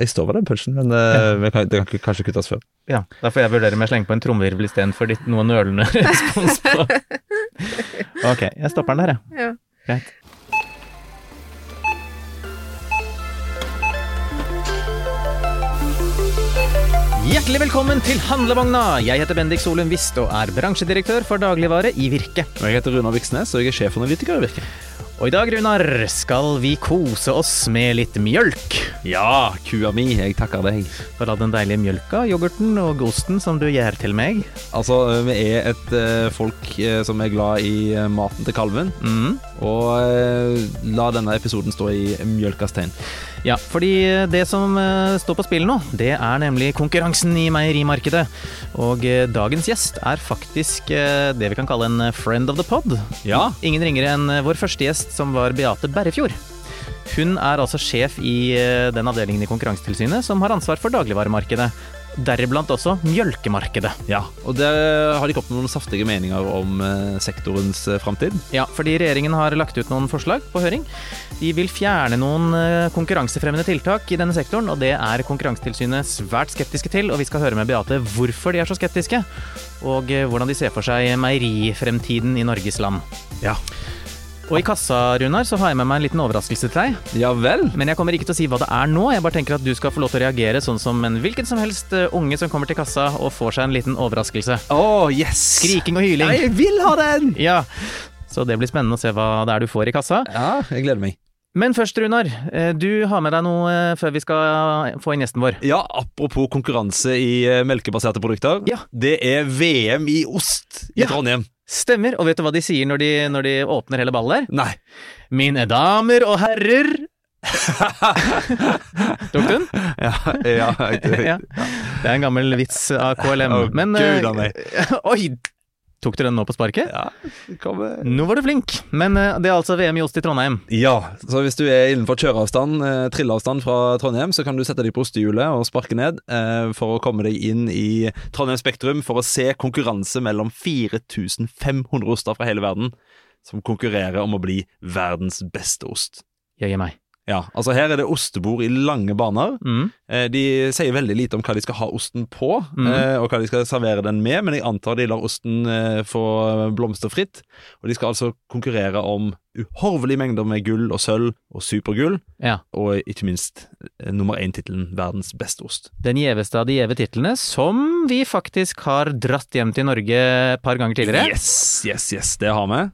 Jeg står ved den punchen, men uh, vi kan, det kan kanskje kuttes før. Ja, Da får jeg vurdere om jeg slenger på en trommevirvel istedenfor ditt noe nølende respons på Ok, jeg stopper den der, jeg. Ja. Greit. Hjertelig velkommen til Handlevogna! Jeg heter Bendik Solum Wist og er bransjedirektør for dagligvare i Virke. Og Jeg heter Runar Viksnes, og jeg er sjefanalytiker i Virke. Og i dag, Runar, skal vi kose oss med litt mjølk. Ja, kua mi, jeg takker deg. For all den deilige mjølka, yoghurten og osten som du gjør til meg. Altså, vi er et uh, folk uh, som er glad i uh, maten til kalven, Mm. og eh, la denne episoden stå i mjølkas tegn. Ja, fordi det som eh, står på spill nå, det er nemlig konkurransen i meierimarkedet. Og eh, dagens gjest er faktisk eh, det vi kan kalle en friend of the pod. Ja, Ingen ringere enn eh, vår første gjest, som var Beate Berrefjord. Hun er altså sjef i eh, den avdelingen i Konkurransetilsynet som har ansvar for dagligvaremarkedet. Deriblant også mjølkemarkedet. ja. Og der har de kommet med noen saftige meninger om eh, sektorens eh, framtid. Ja, fordi regjeringen har lagt ut noen forslag på høring. De vil fjerne noen eh, konkurransefremmende tiltak i denne sektoren, og det er Konkurransetilsynet svært skeptiske til. Og vi skal høre med Beate hvorfor de er så skeptiske, og hvordan de ser for seg meierifremtiden i Norges land. Ja. Og i kassa, Runar, så har jeg med meg en liten overraskelse til deg. Ja vel? Men jeg kommer ikke til å si hva det er nå. Jeg bare tenker at du skal få lov til å reagere sånn som en hvilken som helst eh, unge som kommer til kassa og får seg en liten overraskelse. Oh, yes! Skriking og hyling. Jeg vil ha den! Ja, så det blir spennende å se hva det er du får i kassa. Ja, jeg gleder meg. Men først, Runar. eh, Du har med deg noe eh, før vi skal få inn gjesten vår. Ja, apropos konkurranse i melkebaserte produkter. Ja. Det er VM i ost i Ja. Trondheim. Stemmer. Og vet du hva de sier når de, når de åpner hele ballet der? Nei. Mine damer og herrer Tok du den? Ja, ja, ja. Det er en gammel vits av KLM. Oh, Men Gud uh. Oi! Tok du den nå på sparket? ja. Kommer. Nå var du flink. Men eh, det er altså VM i ost i Trondheim. Ja, så hvis du er innenfor kjøreavstand, eh, trilleavstand fra Trondheim, så kan du sette deg på ostehjulet og sparke ned eh, for å komme deg inn i Trondheim Spektrum for å se konkurranse mellom 4500 oster fra hele verden som konkurrerer om å bli verdens beste ost. Jøye meg. Ja, altså her er det ostebord i lange baner. Mm. Eh, De sier veldig lite om hva de skal ha osten på, Mhm. eh, og hva de skal servere den med, men jeg antar de lar osten eh, få blomstre fritt. Og de skal altså konkurrere om uhorvelige mengder med gull og sølv og supergull, Ja. og ikke minst nummer én-tittelen verdens beste ost. Den gjeveste av de gjeve titlene, som vi faktisk har dratt hjem til Norge et par ganger tidligere. Yes, yes, yes, det har vi.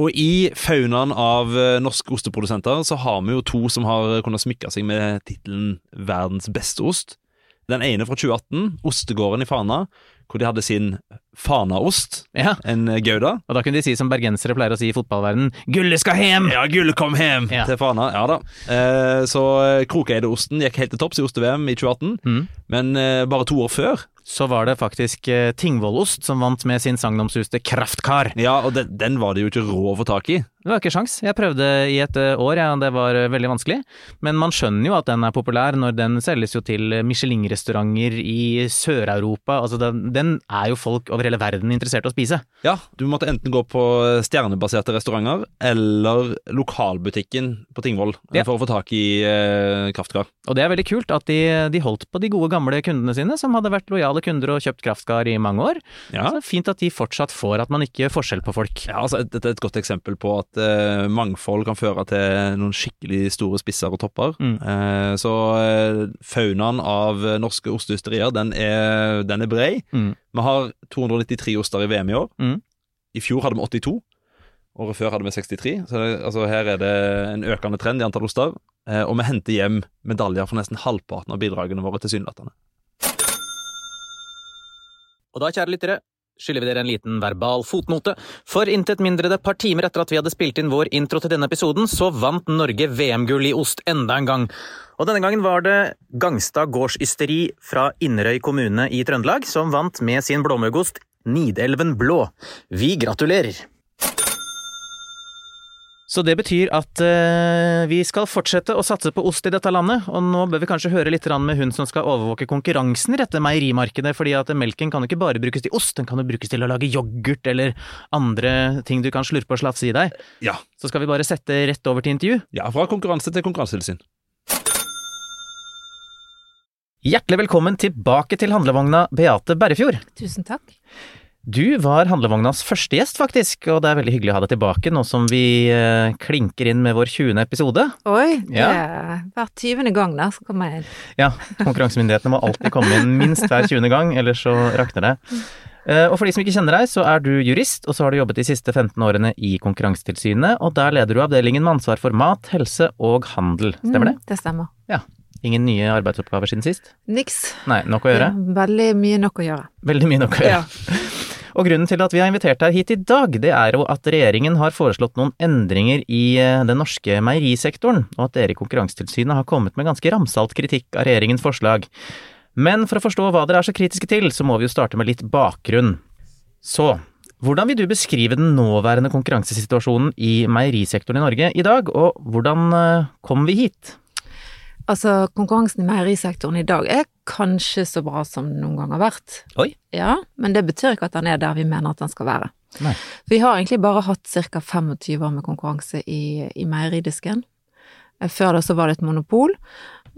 Og i faunaen av eh, norske osteprodusenter så har vi jo to som har kunnet smykke seg med tittelen verdens beste ost. Den ene fra 2018, Ostegården i Fana, hvor de hadde sin Fanaost, Ja, en eh, Gouda. Og da kunne de si som bergensere pleier å si i fotballverden, gullet skal hjem! Ja, gullet kom hjem Ja. til Fana. Ja da. Eh, så eh, Krokeideosten gikk helt til topps i oste-VM i 2018, Mm. men eh, bare to år før Så var det faktisk eh, Tingvollost som vant med sin sagnomsuste Kraftkar. Ja, og den, den var det jo ikke råd å få tak i. Det var ikke sjans. Jeg prøvde i et eh, år, ja, det var eh, veldig vanskelig. Men man skjønner jo at den er populær når den selges jo til eh, Michelin-restauranter i Sør-Europa. Altså, den, den er jo folk over hele verden interessert i å spise. Ja, du måtte enten gå på stjernebaserte restauranter eller lokalbutikken på Tingvoll Ja. for å få tak i eh, kraftkar. Og det er veldig kult at de, de holdt på de gode gamle kundene sine, som hadde vært lojale kunder og kjøpt Kraftkar i mange år. Ja. Så fint at de fortsatt får at man ikke gjør forskjell på folk. Ja, altså, Dette er et godt eksempel på at eh, mangfold kan føre til noen skikkelig store spisser og topper. Mm. Uh, så uh, faunaen av norske osteysterier, den er, den er brei. Mm. Vi har 293 oster i VM i år. Mm. I fjor hadde vi 82. Året før hadde vi 63. Så det, altså, her er det en økende trend i antall oster. Eh, og vi henter hjem medaljer for nesten halvparten av bidragene våre tilsynelatende. Og da, kjære lyttere, skylder vi dere en liten verbal fotnote. For intet mindre det et par timer etter at vi hadde spilt inn vår intro til denne episoden, så vant Norge VM-gull i ost enda en gang. Og denne gangen var det Gangstad gårdsysteri fra Inderøy kommune i Trøndelag som vant med sin blåmuggost Nidelven blå. Vi gratulerer! Så det betyr at uh, vi skal fortsette å satse på ost i dette landet, og nå bør vi kanskje høre litt med hun som skal overvåke konkurransen i dette meierimarkedet, fordi at melken kan jo ikke bare brukes til ost, den kan jo brukes til å lage yoghurt eller andre ting du kan slurpe og slafse i deg. Ja. Så skal vi bare sette rett over til intervju. ja, fra konkurranse til konkurransetilsyn. Hjertelig velkommen tilbake til handlevogna, Beate Berrefjord. Tusen takk. Du var handlevognas første gjest, faktisk, og det er veldig hyggelig å ha deg tilbake nå som vi eh, klinker inn med vår 20. episode. Oi, det Ja. er hver tyvende gang da, så kommer jeg inn. Ja, konkurransemyndighetene må alltid komme inn minst hver 20. gang, ellers så rakner det. Eh, Og for de som ikke kjenner deg, så er du jurist, og så har du jobbet de siste 15 årene i Konkurransetilsynet, og der leder du avdelingen med ansvar for mat, helse og handel. Stemmer det? Mm, det stemmer. Ja. Ingen nye arbeidsoppgaver siden sist? Niks. Nei, nok å gjøre? Veldig mye nok å gjøre. Veldig mye nok å gjøre. Og grunnen til at vi har invitert deg hit i dag, det er jo at regjeringen har foreslått noen endringer i eh, den norske meierisektoren, og at dere i Konkurransetilsynet har kommet med ganske ramsalt kritikk av regjeringens forslag. Men for å forstå hva dere er så kritiske til, så må vi jo starte med litt bakgrunn. Så, hvordan vil du beskrive den nåværende konkurransesituasjonen i meierisektoren i Norge i dag, og hvordan eh, kom vi hit? Altså, konkurransen i meierisektoren i dag er kanskje så bra som den noen gang har vært. Oi. Ja, men det betyr ikke at den er der vi mener at den skal være. Nei. Vi har egentlig bare hatt ca. 25 år med konkurranse i, i meieridisken. Eh, Før det så var det et monopol,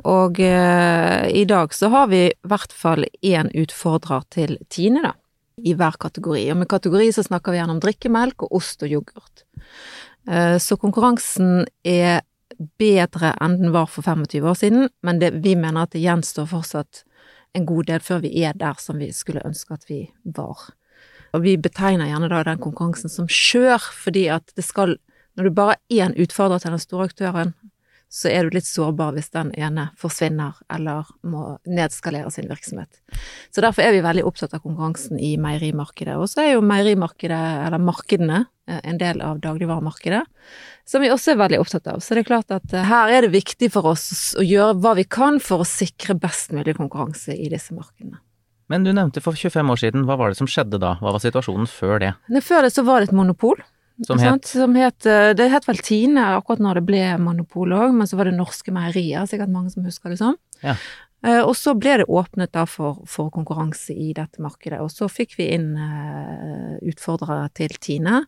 og eh, i dag så har vi i hvert fall én utfordrer til Tine, da. I hver kategori. Og med kategori så snakker vi gjerne om drikkemelk og ost og yoghurt. Eh, så konkurransen er bedre enn den var for 25 år siden, men det, vi mener at det gjenstår fortsatt en god del før vi er der som vi skulle ønske at vi var. Og vi betegner gjerne da den konkurransen som skjør, fordi at det skal Når du bare er én utfordrer til den store aktøren, så er du litt sårbar hvis den ene forsvinner eller må nedskalere sin virksomhet. Så derfor er vi veldig opptatt av konkurransen i meierimarkedet. Og så er jo meierimarkedet, eller markedene, eh, en del av dagligvaremarkedet, som vi også er veldig opptatt av. Så det er klart at eh, her er det viktig for oss å gjøre hva vi kan for å sikre best mulig konkurranse i disse markedene. Men du nevnte for 25 år siden, hva var det som skjedde da? Hva var situasjonen før det? Før det så var det et monopol. Som het Som het eh, Det het vel Tine akkurat når det ble monopol òg, men så var det Norske Meierier, sikkert mange som husker det sånn. Ja. Eh, Og så ble det åpnet da for, for konkurranse i dette markedet, og så fikk vi inn eh, utfordrere til Tine.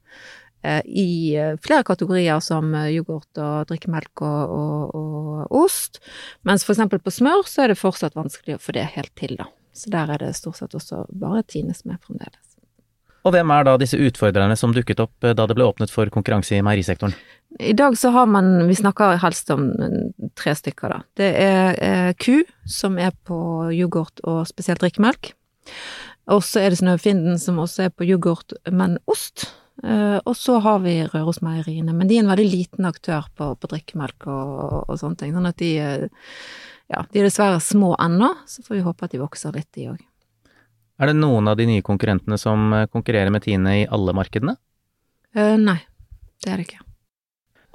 I flere kategorier som yoghurt og drikkemelk og, og, og ost. Mens eksempel på smør så er det fortsatt vanskelig å få det helt til, da. Så der er det stort sett også bare Tine som er fremdeles. Og hvem er da disse utfordrerne som dukket opp eh, da det ble åpnet for konkurranse i meierisektoren? I dag så har man, vi snakker helst om mm, tre stykker da. Det er eh, ku, som er på yoghurt og spesielt drikkemelk. Og så er det Snøfinden, som også er på yoghurt, men ost. Eh, og så har vi Rørosmeieriene, men de er en veldig liten aktør på, på drikkemelk og, og, og sånne ting. Sånn at de, eh, ja, de er dessverre små ennå, så får vi håpe at de vokser litt, de òg. Er det noen av de nye konkurrentene som eh, konkurrerer med Tine i alle markedene? Uh, nei, det er det ikke.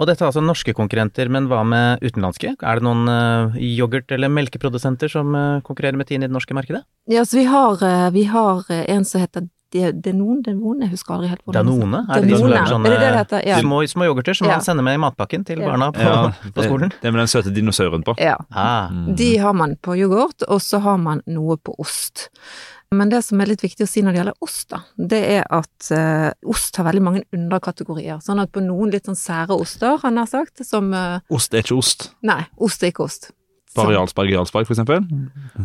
Og dette er altså norske konkurrenter, men hva med utenlandske? Er det noen uh, yoghurt- eller melkeprodusenter som uh, konkurrerer med Tine i det norske markedet? Ja, så vi har, vi har en som heter Denone, Denon, Denon, jeg husker aldri helt hvordan Danone? Er det de som Danone. lager sånne Er det det det heter? Ja. små, små yoghurter som Ja. man sender med i matpakken til Ja. barna på, Ja, på skolen? Det, det er med den søte dinosauren på. Ja. Ah, Mm. De har man på yoghurt, og så har man noe på ost. Men det som er litt viktig å si når det gjelder ost, da, det er at eh, ost har veldig mange underkategorier. Sånn at på noen litt sånn sære oster, han har sagt, som eh, Ost er ikke ost. Nei, ost er ikke ost. Bare. Jarlsberg Jarlsberg, for eksempel.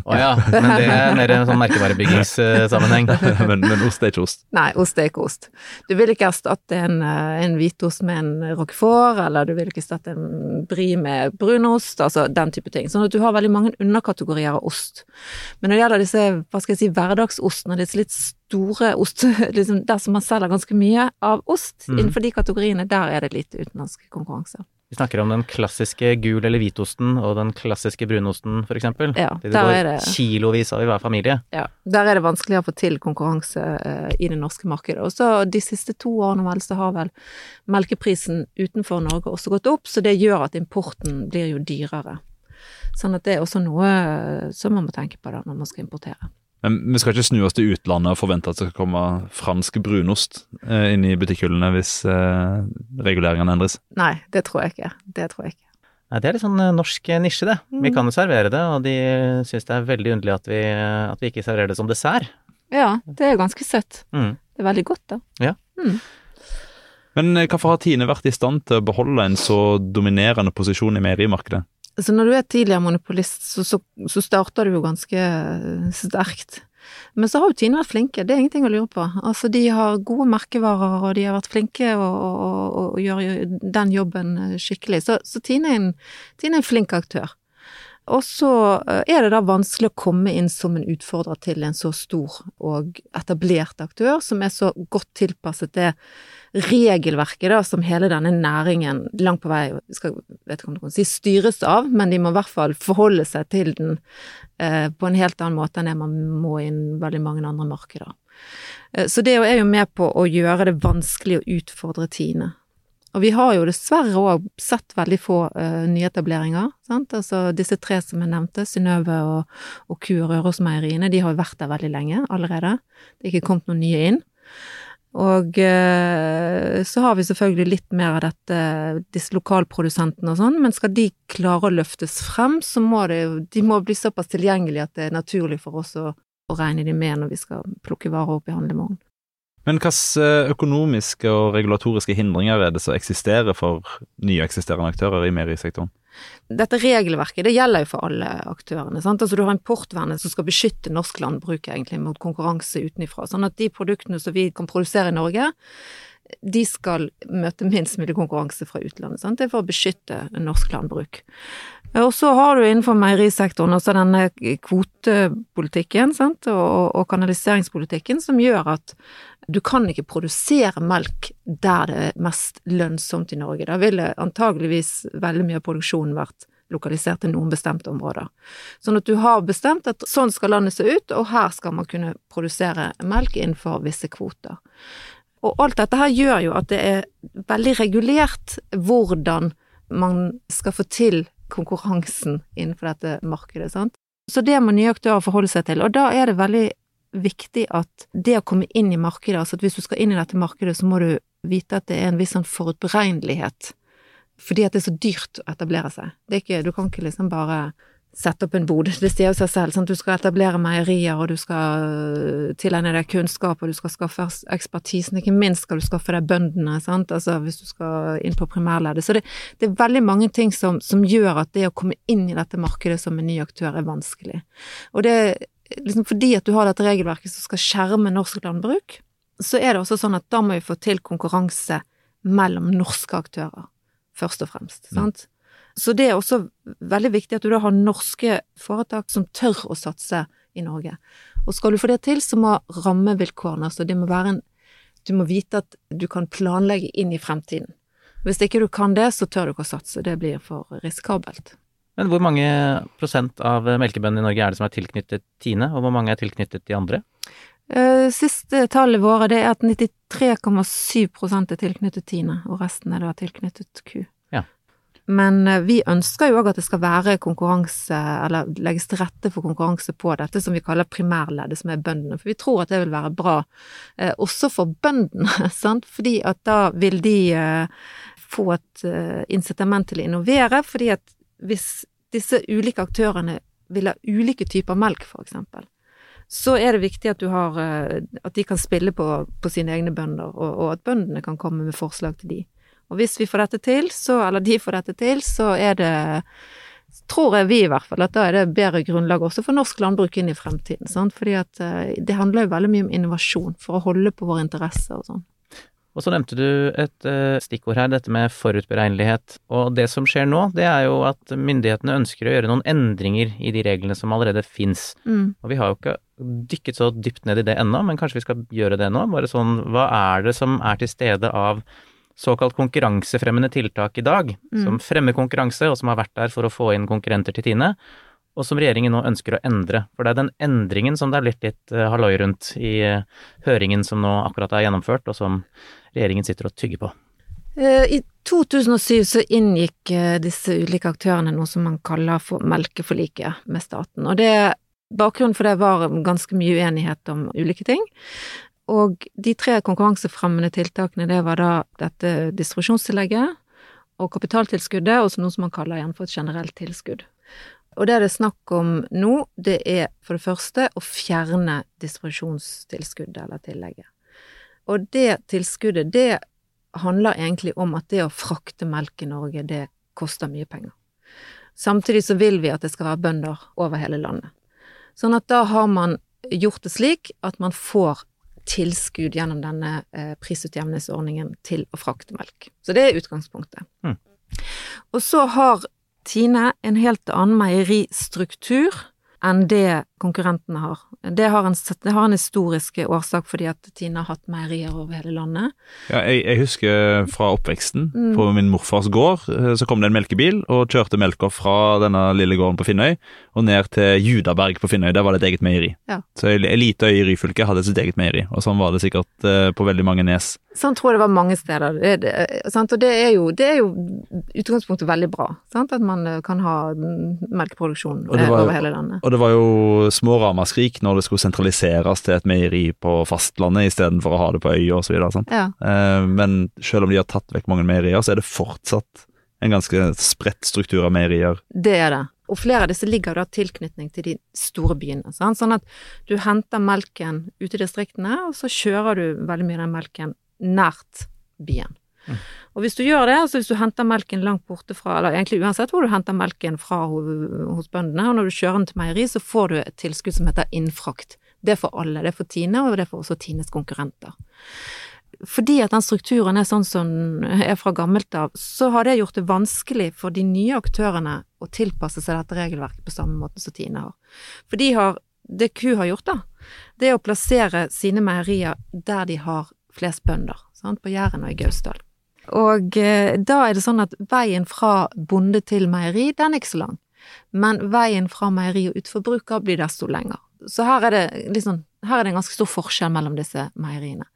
oh, ja, men det er mer en sånn merkevarebyggingssammenheng. men, men ost er ikke ost. Nei, ost er ikke ost. Du vil ikke erstatte en, eh, en hvitost med en roquefort, eller du vil ikke erstatte en brie med brunost, altså den type ting. Sånn at du har veldig mange underkategorier av ost. Men når det gjelder disse, hva skal jeg si, hverdagsostene, disse litt store ost, liksom der som man selger ganske mye av ost, mm. innenfor de kategoriene, der er det lite utenlandsk konkurranse. Vi snakker om den klassiske gul- eller hvitosten og den klassiske brunosten, eksempel. Ja, Det går det kilovis av i hver familie. Ja, der er det vanskeligere å få til konkurranse eh, i det norske markedet. Og så de siste to årene vel, så har vel melkeprisen utenfor Norge også gått opp, så det gjør at importen blir jo dyrere. Sånn at det er også noe eh, som man må tenke på da når man skal importere. Men vi skal ikke snu oss til utlandet og forvente at det skal komme fransk brunost eh, inn i butikkhyllene hvis eh, reguleringene endres. Nei, det tror jeg ikke. Det tror jeg ikke. Nei, det er litt sånn eh, norsk nisje, det. Vi Mm. kan jo servere det, og de syns det er veldig underlig at vi, at vi ikke serverer det som dessert. Ja, det er ganske søtt. Mm. Det er veldig godt, da. Men eh, hvorfor har Tine vært i stand til å beholde en så dominerende posisjon i meierimarkedet? Så når du er tidligere monopolist, så, så, så starter du jo ganske sterkt. Men så har jo Tine vært flinke, det er ingenting å lure på. Altså, de har gode merkevarer, og de har vært flinke å, å gjøre den jobben skikkelig. Så, så Tine, er en, Tine er en flink aktør. Og så eh, er det da vanskelig å komme inn som en utfordrer til en så stor og etablert aktør, som er så godt tilpasset det regelverket da, som hele denne næringen langt på vei skal, vet ikke om du kan si styres av, men de må i hvert fall forholde seg til den eh, på en helt annen måte enn det man må i veldig mange andre markeder. Eh, så det er jo med på å gjøre det vanskelig å utfordre Tine. Og vi har jo dessverre òg sett veldig få uh, nyetableringer. Sant? Altså disse tre som jeg nevnte, Synnøve og, og Ku og Rørosmeieriene, de har jo vært der veldig lenge allerede. Det er ikke kommet noen nye inn. Og uh, så har vi selvfølgelig litt mer av dette, disse lokalprodusentene og sånn, men skal de klare å løftes frem, så må det De må bli såpass tilgjengelige at det er naturlig for oss å, å regne de med når vi skal plukke varer opp i handlemorgen. Men hvilke eh, økonomiske og regulatoriske hindringer er det som eksisterer for nye eksisterende aktører i meierisektoren? Dette regelverket det gjelder jo for alle aktørene. Sant? Altså Du har importvernet som skal beskytte norsk landbruk egentlig mot konkurranse utenfra. Sånn at de produktene som vi kan produsere i Norge, de skal møte minst mulig konkurranse fra utlandet. Sant? Det er for å beskytte norsk landbruk. Og så har du innenfor meierisektoren også denne kvotepolitikken sant? Og, og, kanaliseringspolitikken som gjør at du kan ikke produsere melk der det er mest lønnsomt i Norge. Da ville antageligvis veldig mye av produksjonen vært lokalisert til noen bestemte områder. Sånn at du har bestemt at sånn skal landet se ut, og her skal man kunne produsere melk innenfor visse kvoter. Og alt dette her gjør jo at det er veldig regulert hvordan man skal få til konkurransen innenfor dette markedet, sant. Så det må nye aktører forholde seg til, og da er det veldig viktig at det å komme inn i markedet, altså at hvis du skal inn i dette markedet, så må du vite at det er en viss sånn forutberegnelighet, fordi at det er så dyrt å etablere seg. Ikke, du kan ikke liksom bare sette opp en bod. Det sier jo seg selv. Sant? Du skal etablere meierier, og du skal øh, tilegne deg kunnskap, og du skal skaffe ekspertisen. Ikke minst skal du skaffe deg bøndene, sant? Altså, hvis du skal inn på primærleddet. Så det, det, er veldig mange ting som, som, gjør at det å komme inn i dette markedet som en ny aktør er vanskelig. Og det liksom fordi at du har dette regelverket som skal skjerme norsk landbruk, så er det også sånn at da må vi få til konkurranse mellom norske aktører, først og fremst. sant? Mm. Så det er også veldig viktig at du da har norske foretak som tør å satse i Norge. Og skal du få det til, så må rammevilkårene, altså det må være en Du må vite at du kan planlegge inn i fremtiden. Hvis ikke du kan det, så tør du ikke å satse. Det blir for risikabelt. Men hvor mange prosent av melkebøndene i Norge er det som er tilknyttet Tine, og hvor mange er tilknyttet de andre? Uh, siste tallet våre det er at 93,7% er tilknyttet Tine, og resten er da tilknyttet ku. Men eh, vi ønsker jo òg at det skal være konkurranse, eller legges til rette for konkurranse på dette som vi kaller primærleddet, som er bøndene. For vi tror at det vil være bra eh, også for bøndene, sant. Fordi at da vil de eh, få et eh, incitament til å innovere, fordi at hvis disse ulike aktørene vil ha ulike typer melk, eksempel, så er det viktig at du har eh, At de kan spille på, på sine egne bønder, og, og at bøndene kan komme med forslag til de. Og hvis vi får dette til, så, eller de får dette til, så er det tror jeg vi i hvert fall, at da er det bedre grunnlag også for norsk landbruk inn i fremtiden. Sant? Fordi at eh, det handler jo veldig mye om innovasjon for å holde på våre interesser og sånn. Og så nevnte du et uh, stikkord her, dette med forutberegnelighet. Og det som skjer nå, det er jo at myndighetene ønsker å gjøre noen endringer i de reglene som allerede fins. Mm. Og vi har jo ikke dykket så dypt ned i det ennå, men kanskje vi skal gjøre det nå? Bare sånn, hva er det som er til stede av såkalt konkurransefremmende tiltak i dag, mm. som fremmer konkurranse, og som har vært der for å få inn konkurrenter til Tine, og som regjeringen nå ønsker å endre. For det er den endringen som det er blitt litt uh, halloi rundt i uh, høringen som nå akkurat er gjennomført, og som regjeringen sitter og tygger på. Uh, I 2007 så inngikk disse ulike aktørene noe som man kaller for melkeforliket med staten. Og det Bakgrunnen for det var ganske mye uenighet om ulike ting. Og de tre konkurransefremmende tiltakene, det var da dette distribusjonstillegget og kapitaltilskuddet, og noe som man kaller igjen for et generelt tilskudd. Og det det er snakk om nå, det er for det første å fjerne distribusjonstilskuddet eller tillegget. Og det tilskuddet, det handler egentlig om at det å frakte melk i Norge, det koster mye penger. Samtidig så vil vi at det skal være bønder over hele landet. Sånn at da har man gjort det slik at man får tilskudd gjennom denne eh, prisutjevningsordningen til å frakte melk. Så det er utgangspunktet. Mm. Og så har Tine en helt annen meieristruktur enn det konkurrentene har. Det har en, det har en historisk årsak fordi at Tine har hatt meierier over hele landet. Ja, jeg, jeg husker fra oppveksten. Mm. På min morfars gård eh, så kom det en melkebil og kjørte melka fra denne lille gården på Finnøy og ned til Judaberg på Finnøy. Der var det et eget meieri. Ja. Så ei lita øy i Ryfylke hadde sitt eget meieri, og sånn var det sikkert eh, på veldig mange nes. Sånn tror jeg det var mange steder. Det, det, sant? Og det er jo, det er jo utgangspunktet veldig bra. Sant? At man eh, kan ha melkeproduksjon Og over hele landet. Og det var jo små ramaskrik når det skulle sentraliseres til et meieri på fastlandet istedenfor å ha det på øya osv. Ja. Eh, men selv om de har tatt vekk mange meierier, så er det fortsatt en ganske spredt struktur av meierier. Det er det. Og flere av disse ligger da tilknytning til de store byene. Sant? Sånn at du henter melken ute i distriktene, og så kjører du veldig mye av den melken nært byen. Mm. Og hvis du gjør det, altså hvis du henter melken langt borte fra, eller egentlig uansett hvor du henter melken fra hos bøndene, og når du kjører den til meieri, så får du et tilskudd som heter innfrakt. Det er for alle. Det er for Tine, og det er for også Tines konkurrenter. Fordi at den strukturen er sånn som den er fra gammelt av, så har det gjort det vanskelig for de nye aktørene å tilpasse seg dette regelverket på samme måte som Tine har. For de har, det Q har gjort da, det er å plassere sine meierier der de har flest bønder, sant? på Jæren og i Gausdal. Og eh, da er det sånn at veien fra bonde til meieri, den er ikke så lang. Men veien fra meieri og ut forbruker blir desto lenger. Så her er det liksom, her er det en ganske stor forskjell mellom disse meieriene.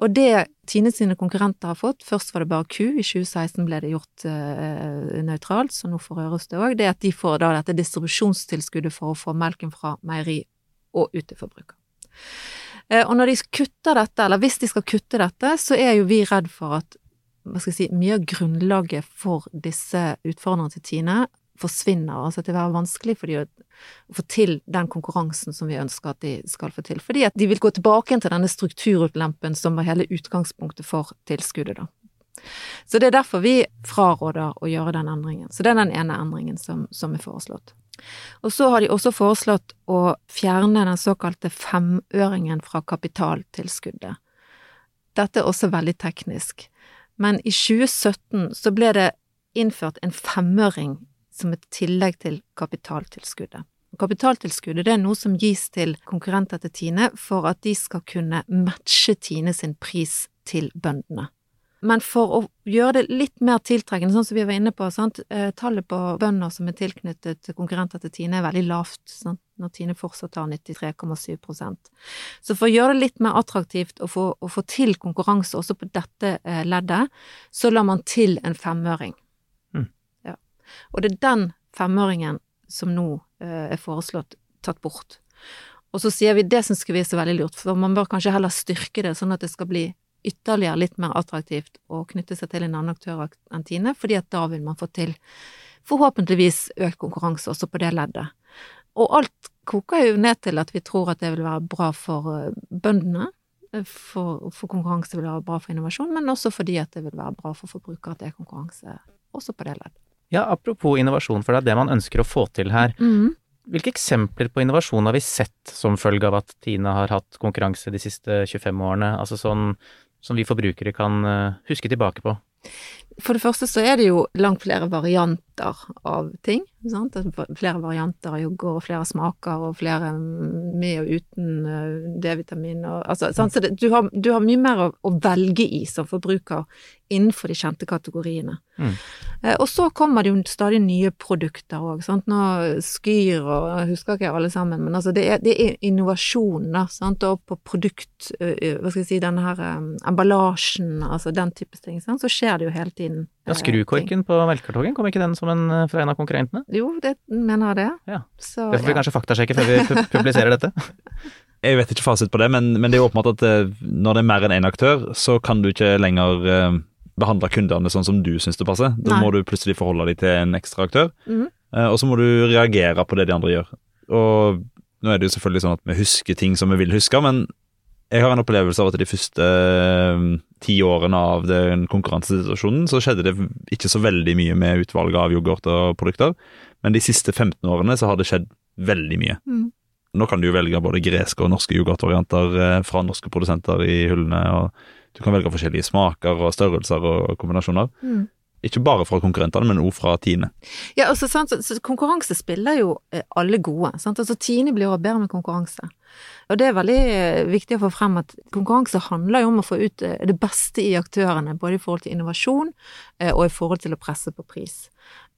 Og det Tine sine konkurrenter har fått, først var det bare ku, i 2016 ble det gjort eh, nøytralt, så nå får Røros det òg, det er at de får da dette distribusjonstilskuddet for å få melken fra meieri og ut til forbruker. Eh, og når de kutter dette, eller hvis de skal kutte dette, så er jo vi redd for at hva skal jeg si, mye av grunnlaget for disse utfordrerne til Tine forsvinner. Altså at det vil være vanskelig for de å, få til den konkurransen som vi ønsker at de skal få til. Fordi at de vil gå tilbake til denne strukturulempen som var hele utgangspunktet for tilskuddet, da. Så det er derfor vi fraråder å gjøre den endringen. Så det er den ene endringen som, som er foreslått. Og så har de også foreslått å fjerne den såkalte femøringen fra kapitaltilskuddet. Dette er også veldig teknisk. Men i 2017 så ble det innført en femøring som et tillegg til kapitaltilskuddet. Kapitaltilskuddet det er noe som gis til konkurrenter til Tine for at de skal kunne matche Tine sin pris til bøndene. Men for å gjøre det litt mer tiltrekkende, sånn som vi var inne på, sant? eh, tallet på bønder som er tilknyttet konkurrenter til Tine er veldig lavt, sant? når Tine fortsatt har 93,7% Så for å gjøre det litt mer attraktivt å få, å få til konkurranse også på dette eh, leddet, så la man til en femøring. Mm. Ja. Og det er den femøringen som nå eh, er foreslått tatt bort. Og så sier vi det syns vi er så veldig lurt, for man bør kanskje heller styrke det, sånn at det skal bli ytterligere litt mer attraktivt å knytte seg til en annen aktør enn Tine, fordi at da vil man få til forhåpentligvis økt konkurranse også på det leddet. Og alt koker jo ned til at vi tror at det vil være bra for eh, bøndene, eh, for, for konkurranse vil være bra for innovasjon, men også fordi at det vil være bra for forbrukere at det er konkurranse også på det leddet. Ja, apropos innovasjon, for det er det man ønsker å få til her. Mm. Hvilke eksempler på innovasjon har vi sett som følge av at Tine har hatt konkurranse de siste 25 årene? Altså sånn som vi forbrukere kan eh, huske tilbake på? For det første så er det jo langt flere varianter av ting. Sant? Flere varianter av yoghurt, og flere smaker, og flere med og uten eh, D-vitamin. Og, altså, sant? Så det, du, har, du har mye mer å, å velge i som forbruker innenfor de kjente kategoriene. Mm. Eh, og så kommer det jo stadig nye produkter òg. Nå Skyr og jeg husker ikke alle sammen, men altså det er, det er innovasjon, da. Sant? Og på produkt, eh, hva skal jeg si, denne her emballasjen, altså den type ting. Sant? Så skjer det jo hele tiden. Ja, eh, ting. Skrukorken på melkekartongen, kom ikke den som en, eh, fra en av konkurrentene? Jo, det mener jeg det. Ja. Så, Det får vi ja. kanskje faktasjekke før vi publiserer dette. Jeg vet ikke fasit på det, men, men det er åpenbart at eh, når det er mer enn én aktør, så kan du ikke lenger eh, behandle kundene sånn som du syns det passer. Da Nei. må du plutselig forholde deg til en ekstra aktør, Mhm. eh, og så må du reagere på det de andre gjør. Og nå er det jo selvfølgelig sånn at vi husker ting som vi vil huske, men jeg har en opplevelse av at de første eh, ti årene av den konkurransesituasjonen, så skjedde det ikke så veldig mye med utvalget av yoghurt og produkter. Men de siste 15 årene så har det skjedd veldig mye. Mm. Nå kan du jo velge både greske og norske yoghurtvarianter eh, fra norske produsenter i hyllene, og du kan velge forskjellige smaker og størrelser og kombinasjoner. Mm. Ikke bare fra konkurrentene, men også fra Tine. Ja, altså, sant, så, konkurranse spiller jo eh, alle gode. Sant? Altså, Tine blir jo bedre med konkurranse. Og det er veldig eh, viktig å få frem at konkurranse handler jo om å få ut eh, det beste i aktørene, både i forhold til innovasjon eh, og i forhold til å presse på pris.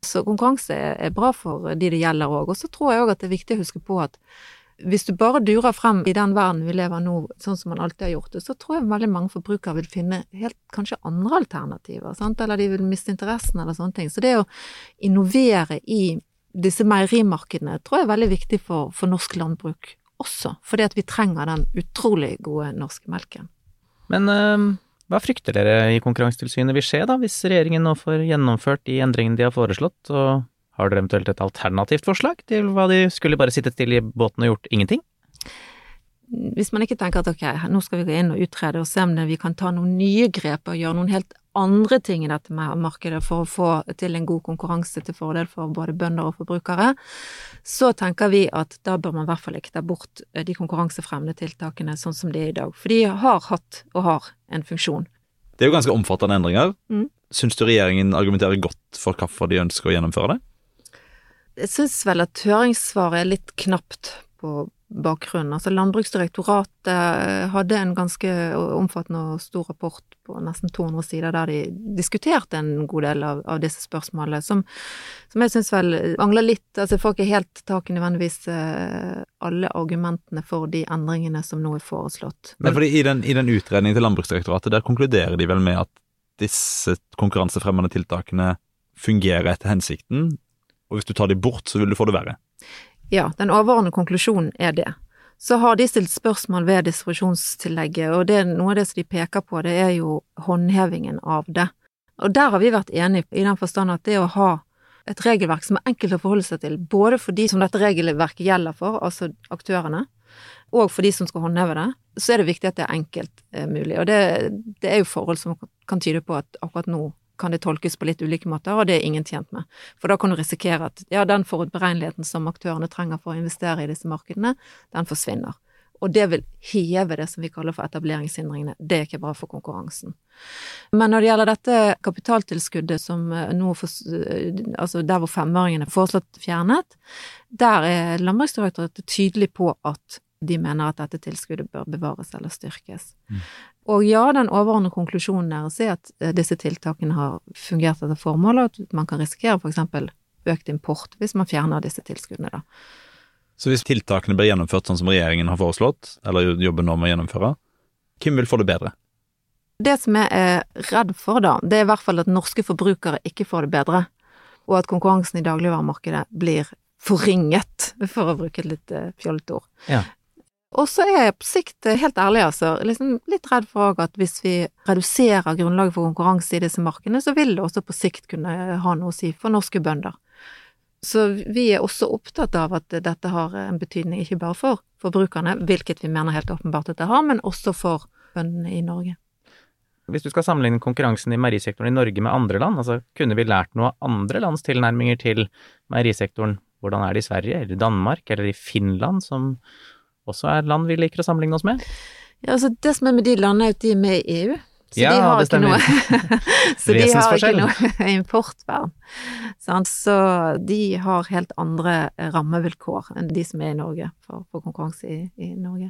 Så konkurranse er bra for de det gjelder òg. Og så tror jeg òg at det er viktig å huske på at hvis du bare durer frem i den verden vi lever nå, sånn som man alltid har gjort det, så tror jeg veldig mange forbrukere vil finne helt kanskje andre alternativer, sant? eller de vil miste interessen eller sånne ting. Så det å innovere i disse meierimarkedene tror jeg er veldig viktig for, for norsk landbruk også, fordi at vi trenger den utrolig gode norske melken. Men øh, hva frykter dere i Konkurransetilsynet vil skje da, hvis regjeringen nå får gjennomført de endringene de har foreslått, og har dere eventuelt et alternativt forslag til hva de skulle bare sittet stille i båten og gjort ingenting? Hvis man ikke tenker at ok, nå skal vi gå inn og utrede og se om vi kan ta noen nye grep og gjøre noen helt andre ting i dette med markedet for å få til en god konkurranse til fordel for både bønder og forbrukere, så tenker vi at da bør man i hvert fall ikke ta bort eh, de konkurransefremmende tiltakene sånn som de er i dag. For de har hatt og har en funksjon. Det er jo ganske omfattende endringer. Mm. Syns du regjeringen argumenterer godt for hvorfor de ønsker å gjennomføre det? Jeg syns vel at høringssvaret er litt knapt på bakgrunnen. Altså Landbruksdirektoratet hadde en ganske omfattende og stor rapport på nesten 200 sider der de diskuterte en god del av, av disse spørsmålene, som, som jeg syns vel mangler litt Altså jeg får ikke helt tak i nødvendigvis eh, alle argumentene for de endringene som nå er foreslått. Men fordi i den, I den utredningen til Landbruksdirektoratet der konkluderer de vel med at disse konkurransefremmende tiltakene fungerer etter hensikten, og hvis du tar de bort, så vil du få det verre. Ja, den overordnede konklusjonen er det. Så har de stilt spørsmål ved distribusjonstillegget, og det, noe av det som de peker på, det er jo håndhevingen av det. Og der har vi vært enige i den forstand at det å ha et regelverk som er enkelt å forholde seg til, både for de som dette regelverket gjelder for, altså aktørene, og for de som skal håndheve det, så er det viktig at det er enkelt eh, mulig. Og det, det er jo forhold som kan tyde på at akkurat nå kan det tolkes på litt ulike måter, og det er ingen tjent med. For da kan du risikere at ja, den forutberegneligheten som aktørene trenger for å investere i disse markedene, den forsvinner. Og det vil heve det som vi kaller for etableringshindringene. Det er ikke bra for konkurransen. Men når det gjelder dette kapitaltilskuddet som eh, nå for, Altså der hvor femåringene er foreslått fjernet, der er Landbruksdirektoratet tydelig på at de mener at dette tilskuddet bør bevares eller styrkes. Mm. Og ja, den overordnede konklusjonen deres er at eh, disse tiltakene har fungert etter formålet, og at man kan risikere eksempel økt import hvis man fjerner disse tilskuddene, da. Så hvis tiltakene blir gjennomført sånn som regjeringen har foreslått, eller jobber nå med å gjennomføre, hvem vil få det bedre? Det som jeg er redd for, da, det er i hvert fall at norske forbrukere ikke får det bedre, og at konkurransen i dagligvaremarkedet blir forringet, for å bruke et litt uh, fjollete ord. Ja. Og så er jeg på sikt, eh, helt ærlig altså, liksom litt redd for at hvis vi reduserer grunnlaget for konkurranse i disse markedene, så vil det også på sikt kunne ha noe å si for norske bønder. Så vi er også opptatt av at dette har en betydning ikke bare for forbrukerne, hvilket vi mener helt åpenbart at det har, men også for bøndene i Norge. Hvis du skal sammenligne konkurransen i meierisektoren i Norge med andre land, altså kunne vi lært noe av andre lands tilnærminger til meierisektoren? Hvordan er det i Sverige, eller Danmark, eller i Finland, som også er land vi liker å sammenligne oss med? Ja, altså Det som er med de landene, er at de er med i EU. Så Ja, de har det ikke stemmer. noe Så de har ikke noe importvern. Så de har helt andre rammevilkår enn de som er i Norge, for, for konkurranse i, i Norge.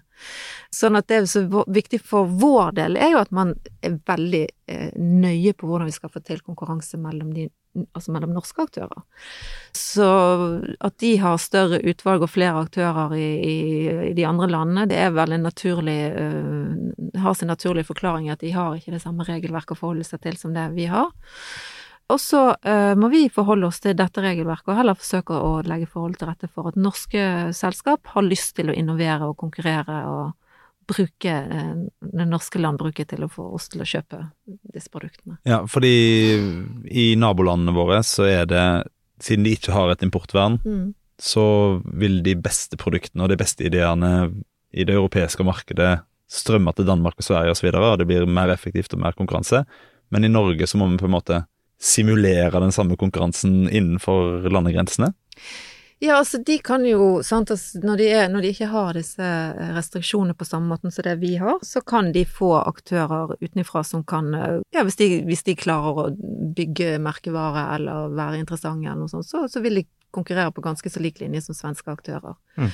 Sånn at det som er viktig for vår del, er jo at man er veldig eh, nøye på hvordan vi skal få til konkurranse mellom de Altså mellom norske aktører. Så at de har større utvalg og flere aktører i, i, i de andre landene, det er vel en naturlig uh, Har sin naturlige forklaring at de har ikke det samme regelverket å forholde seg til som det vi har. Og så uh, må vi forholde oss til dette regelverket, og heller forsøke å legge forhold til rette for at norske selskap har lyst til å innovere og konkurrere og bruke øh, det norske landbruket til å få oss til å kjøpe disse produktene. Ja, fordi i nabolandene våre så er det, siden de ikke har et importvern, Mm. så vil de beste produktene og de beste ideene i det europeiske markedet strømme til Danmark og Sverige osv., og, så videre, og det blir mer effektivt og mer konkurranse. Men i Norge så må vi på en måte simulere den samme konkurransen innenfor landegrensene. Ja, altså de kan jo, sant, altså, når, de er, når de ikke har disse restriksjonene på samme måten som det vi har, så kan de få aktører utenfra som kan Ja, hvis de, hvis de klarer å bygge merkevare eller være interessante eller noe sånt, så, så vil de konkurrere på ganske så lik linje som svenske aktører. Mm.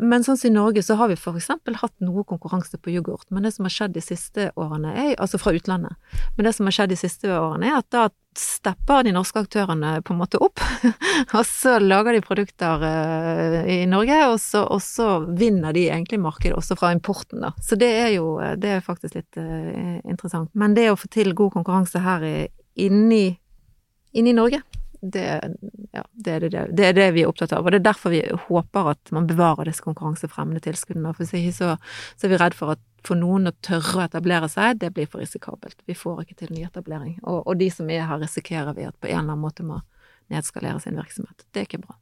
Men sånn som i Norge så har vi eksempel hatt noe konkurranse på yoghurt, men det som har skjedd de siste årene er, altså fra utlandet, men det som har skjedd de siste årene er at da stepper de norske aktørene på en måte opp, og så lager de produkter uh, i Norge, og så, og så, vinner de egentlig markedet også fra importen, da. Så det er jo det er faktisk litt uh, interessant. Men det å få til god konkurranse her inni, inni Norge, det, ja, det, er det, det, er det, vi er opptatt av. Og det er derfor vi håper at man bevarer disse konkurransefremmende tilskuddene. For ikke så, så, er vi redd for at for noen å tørre å etablere seg, det blir for risikabelt. Vi får ikke til nyetablering. Og, og de som er her, risikerer vi at på en eller annen måte må nedskalere sin virksomhet. Det er ikke bra.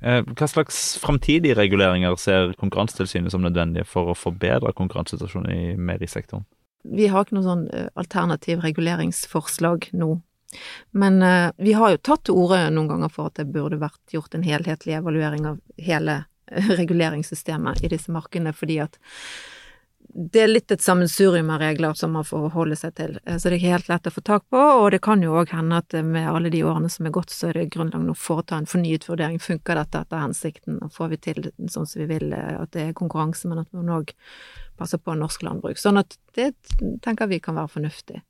Eh, hva slags framtidige reguleringer ser Konkurransetilsynet som nødvendige for å forbedre konkurransesituasjonen i meierisektoren? Vi har ikke noe sånn eh, alternativ reguleringsforslag nå men uh, vi har jo tatt til orde noen ganger for at det burde vært gjort en helhetlig evaluering av hele reguleringssystemet i disse markedene, fordi at det er litt et sammensurium av regler som man får holde seg til, eh, så det er ikke helt lett å få tak på, og det kan jo òg hende at med alle de årene som er gått, så er det grunnlag nå å foreta en fornyet vurdering. Funker dette etter hensikten, og får vi til sånn som vi vil, eh, at det er konkurranse, men at man òg passer på norsk landbruk. Sånn at det tenker vi kan være fornuftig.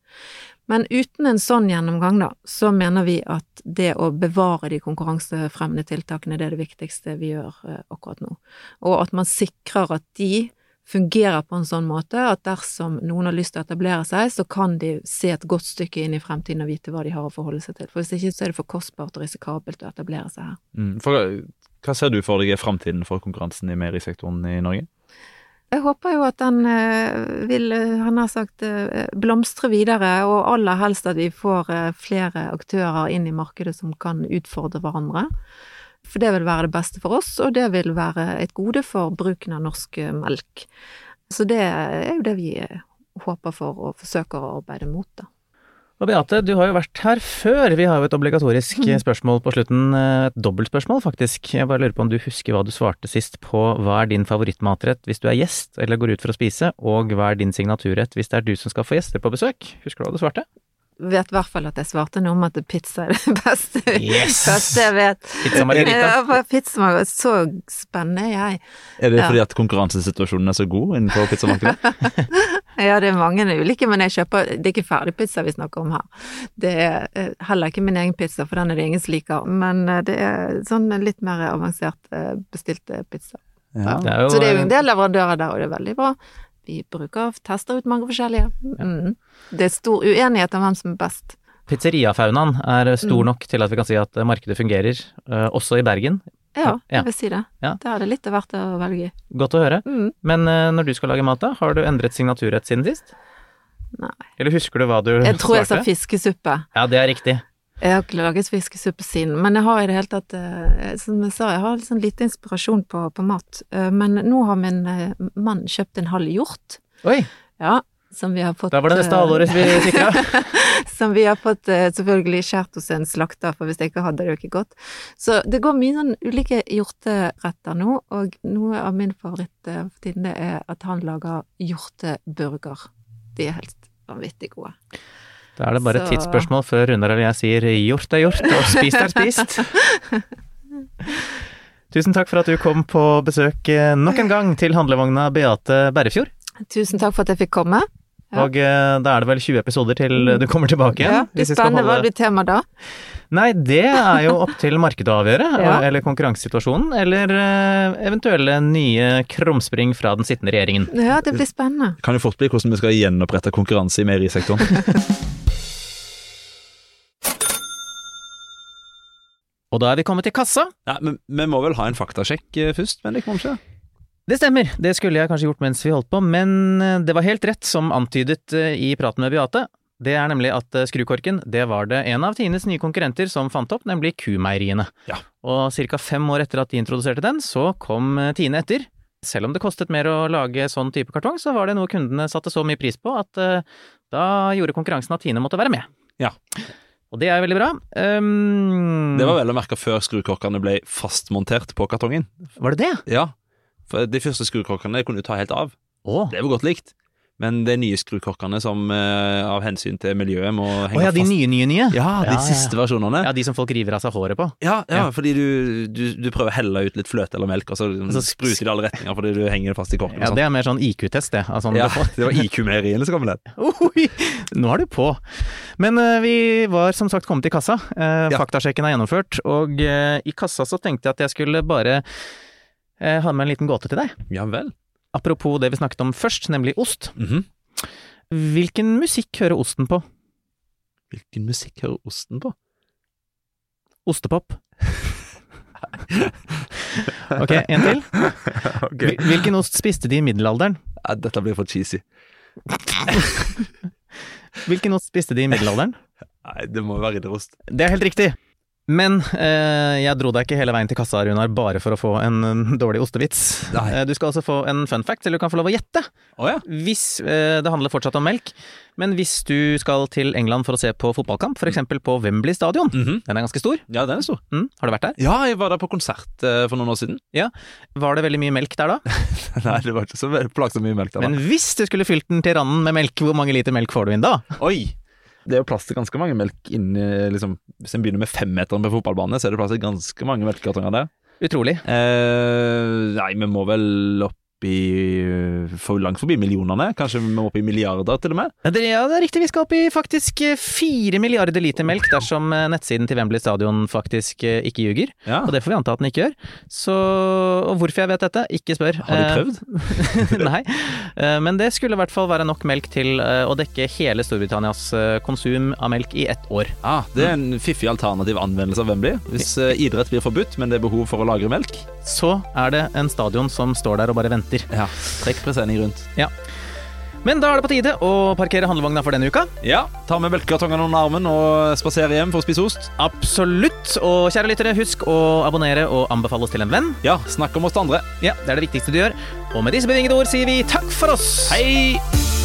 Men uten en sånn gjennomgang, da, så mener vi at det å bevare de konkurransefremmende tiltakene, det er det viktigste vi gjør eh, akkurat nå. Og at man sikrer at de fungerer på en sånn måte at dersom noen har lyst til å etablere seg, så kan de se et godt stykke inn i fremtiden og vite hva de har å forholde seg til. For hvis ikke så er det for kostbart og risikabelt å etablere seg her. Mm, for, hva ser du for deg er fremtiden for konkurransen i meierisektoren i Norge? Jeg håper jo at den eh, vil, eh, han har sagt, eh, blomstre videre, og aller helst at vi får flere aktører inn i markedet som kan utfordre hverandre. For det vil være det beste for oss, og det vil være et gode for bruken av norsk melk. Så det er jo det vi håper for og forsøker å arbeide mot, da. Og Beate, du har jo vært her før. Vi har jo et obligatorisk mm. spørsmål på slutten. Et dobbeltspørsmål, faktisk. Jeg bare lurer på om du husker hva du svarte sist på hva er din favorittmatrett hvis du er gjest eller går ut for å spise, og hva er din signaturrett hvis det er du som skal få gjester på besøk? Husker du hva du svarte? Vet i hvert fall at jeg svarte noe om at pizza er det beste, yes. beste jeg vet. Pizza margarita. Pizza margarita. Så spennende er jeg. Er det fordi at konkurransesituasjonen er så god innenfor pizzamarkedet? ja, det er mange ulike, men jeg kjøper Det er ikke ferdigpizza vi snakker om her. Det er eh, heller ikke min egen pizza, for den er det ingen som liker. Men eh, det er sånn litt mer avansert bestilte bestilt pizza. Ja. Det jo, så det er jo en del leverandører der, og det er veldig bra vi bruker, tester ut mange forskjellige. Mm. Det er stor uenighet om hvem som er best. Pizzeriafaunaen er stor mm. nok til at vi kan si at markedet fungerer, uh, også i Bergen. Ja, jeg vil si det. Ja. Det er det litt hvert å velge i. Godt å høre. Mm. Men uh, når du skal lage mat, da, har du endret signaturrett siden sist? Nei. Eller husker du hva du svarte? Jeg tror jeg sa fiskesuppe. Ja, det er riktig. Jeg har ikke laget fiskesuppe siden, men jeg har i det hele tatt eh, Som jeg sa, jeg har liksom lite inspirasjon på, på, mat. Eh, men nå har min eh, mann kjøpt en halv hjort. Oi! Ja, som vi har fått Da var det neste halvåret vi sikra. som vi har fått selvfølgelig skjært hos en slakter, for hvis jeg ikke hadde det jo ikke gått. Så det går mye sånn ulike hjorteretter nå, og noe av min favoritt for tiden det er at han lager hjorteburger. De er helt vanvittig gode. Da er det bare et tidsspørsmål før Runar eller jeg sier gjort er gjort og spist er spist. Tusen takk for at du kom på besøk eh, nok en gang til handlevogna Beate Berrefjord. Tusen takk for at jeg fikk komme. Ja. Og eh, da er det vel 20 episoder til du kommer tilbake igjen. Ja, det er spennende. Hva blir tema da? Nei, det er jo opp til markedet å avgjøre. ja. Eller konkurransesituasjonen. Eller eh, eventuelle nye krumspring fra den sittende regjeringen. Ja, det blir spennende. Kan jo fort bli hvordan vi skal gjenopprette konkurranse i meierisektoren. Og da er vi kommet til kassa. Ja, men Vi må vel ha en faktasjekk eh, først, kommer ikke. Det stemmer, det skulle jeg kanskje gjort mens vi holdt på, men eh, det var helt rett som antydet eh, i praten med Beate. Det er nemlig at skrukorken, det var det en av Tines nye konkurrenter som fant opp, nemlig Kumeieriene. Ja. Og ca. fem år etter at de introduserte den, så kom Tine etter. Selv om det kostet mer å lage sånn type kartong, så var det noe kundene satte så mye pris på at da gjorde konkurransen at Tine måtte være med. Ja. Og det er veldig bra. Um, Det var vel å merke før skrukorkene ble fastmontert på kartongen. Var det det? Ja, for de første skrukorkene kunne du ta helt av. Oh. Det var godt likt. Men det er nye skrukorkene som eh, av hensyn til miljøet må henge ja, de fast nye, nye, nye. Ja, de Ja, ja. siste versjonene. Ja, de som folk river av seg håret på. Ja, ja, Ja. fordi du, du, du prøver å helle ut litt fløte eller melk, og så, så spruter det i alle retninger fordi du henger fast i korken. Ja, og Det er mer sånn IQ-test, det. av sånn sånn. ja, det var IQ-meieriene som kom med. Oi, nå er du på. Men uh, vi var som sagt kommet i kassa. Uh, Ja. Faktasjekken er gjennomført, og uh, i kassa så tenkte jeg at jeg skulle bare ha med en liten gåte til deg. Ja vel. Apropos det vi snakket om først, nemlig ost. Mhm. Hvilken musikk hører osten på? Hvilken musikk hører osten på? Ostepop. Ok, en til. Okay. Hvilken ost spiste de i middelalderen? Dette blir for cheesy. Hvilken ost spiste de i middelalderen? Nei, det må være ridderost. Det er helt riktig. Men eh, jeg dro deg ikke hele veien til kassa, Runar, bare for å få en, en dårlig ostevits. Eh, du skal også få en fun fact, eller du kan få lov å gjette. Oh, ja. Hvis eh, Det handler fortsatt om melk, men hvis du skal til England for å se på fotballkamp, f.eks. på Wembley stadion, Mhm. den er ganske stor, Ja, den er stor. mm, har du vært der? Ja, jeg var der på konsert eh, for noen år siden. Ja, Var det veldig mye melk der da? Nei, det var ikke så plagsomt mye melk der. da. Men hvis du skulle fylt den til randen med melk, hvor mange liter melk får du inn da? Oi! Det er jo plass til ganske mange melk inni liksom, Hvis en begynner med femmeteren på fotballbane, så er det plass til ganske mange melkekartonger der. Utrolig. Eh, nei, vi må vel opp i for langt forbi millionene. Kanskje vi må opp i milliarder, til og med. Ja, det, ja, det er riktig. Vi skal opp i faktisk eh, fire milliarder liter melk dersom eh, nettsiden til Wembley stadion faktisk eh, ikke ljuger. Ja. Og det får vi anta at den ikke gjør. Så og hvorfor jeg vet dette, ikke spør. Har Eh, prøvd? Nei, Eh, men det skulle i hvert fall være nok melk til eh, å dekke hele Storbritannias eh, konsum av melk i ett år. Ah, det er en fiffig alternativ anvendelse av Wembley. Hvis eh, idrett blir forbudt, men det er behov for å lagre melk, Så er det en stadion som står der og bare venter. Ja, trekk presenning rundt. Men da er det på tide å parkere handlevogna for denne uka. Ja, ta med melkekartongene under armen og spasere hjem for å spise ost. Absolutt. Og kjære lyttere, husk å abonnere og anbefale oss til en venn. Ja, snakk om oss til andre. Ja, det er det viktigste du gjør. Og med disse bevingede ord sier vi takk for oss. Hei!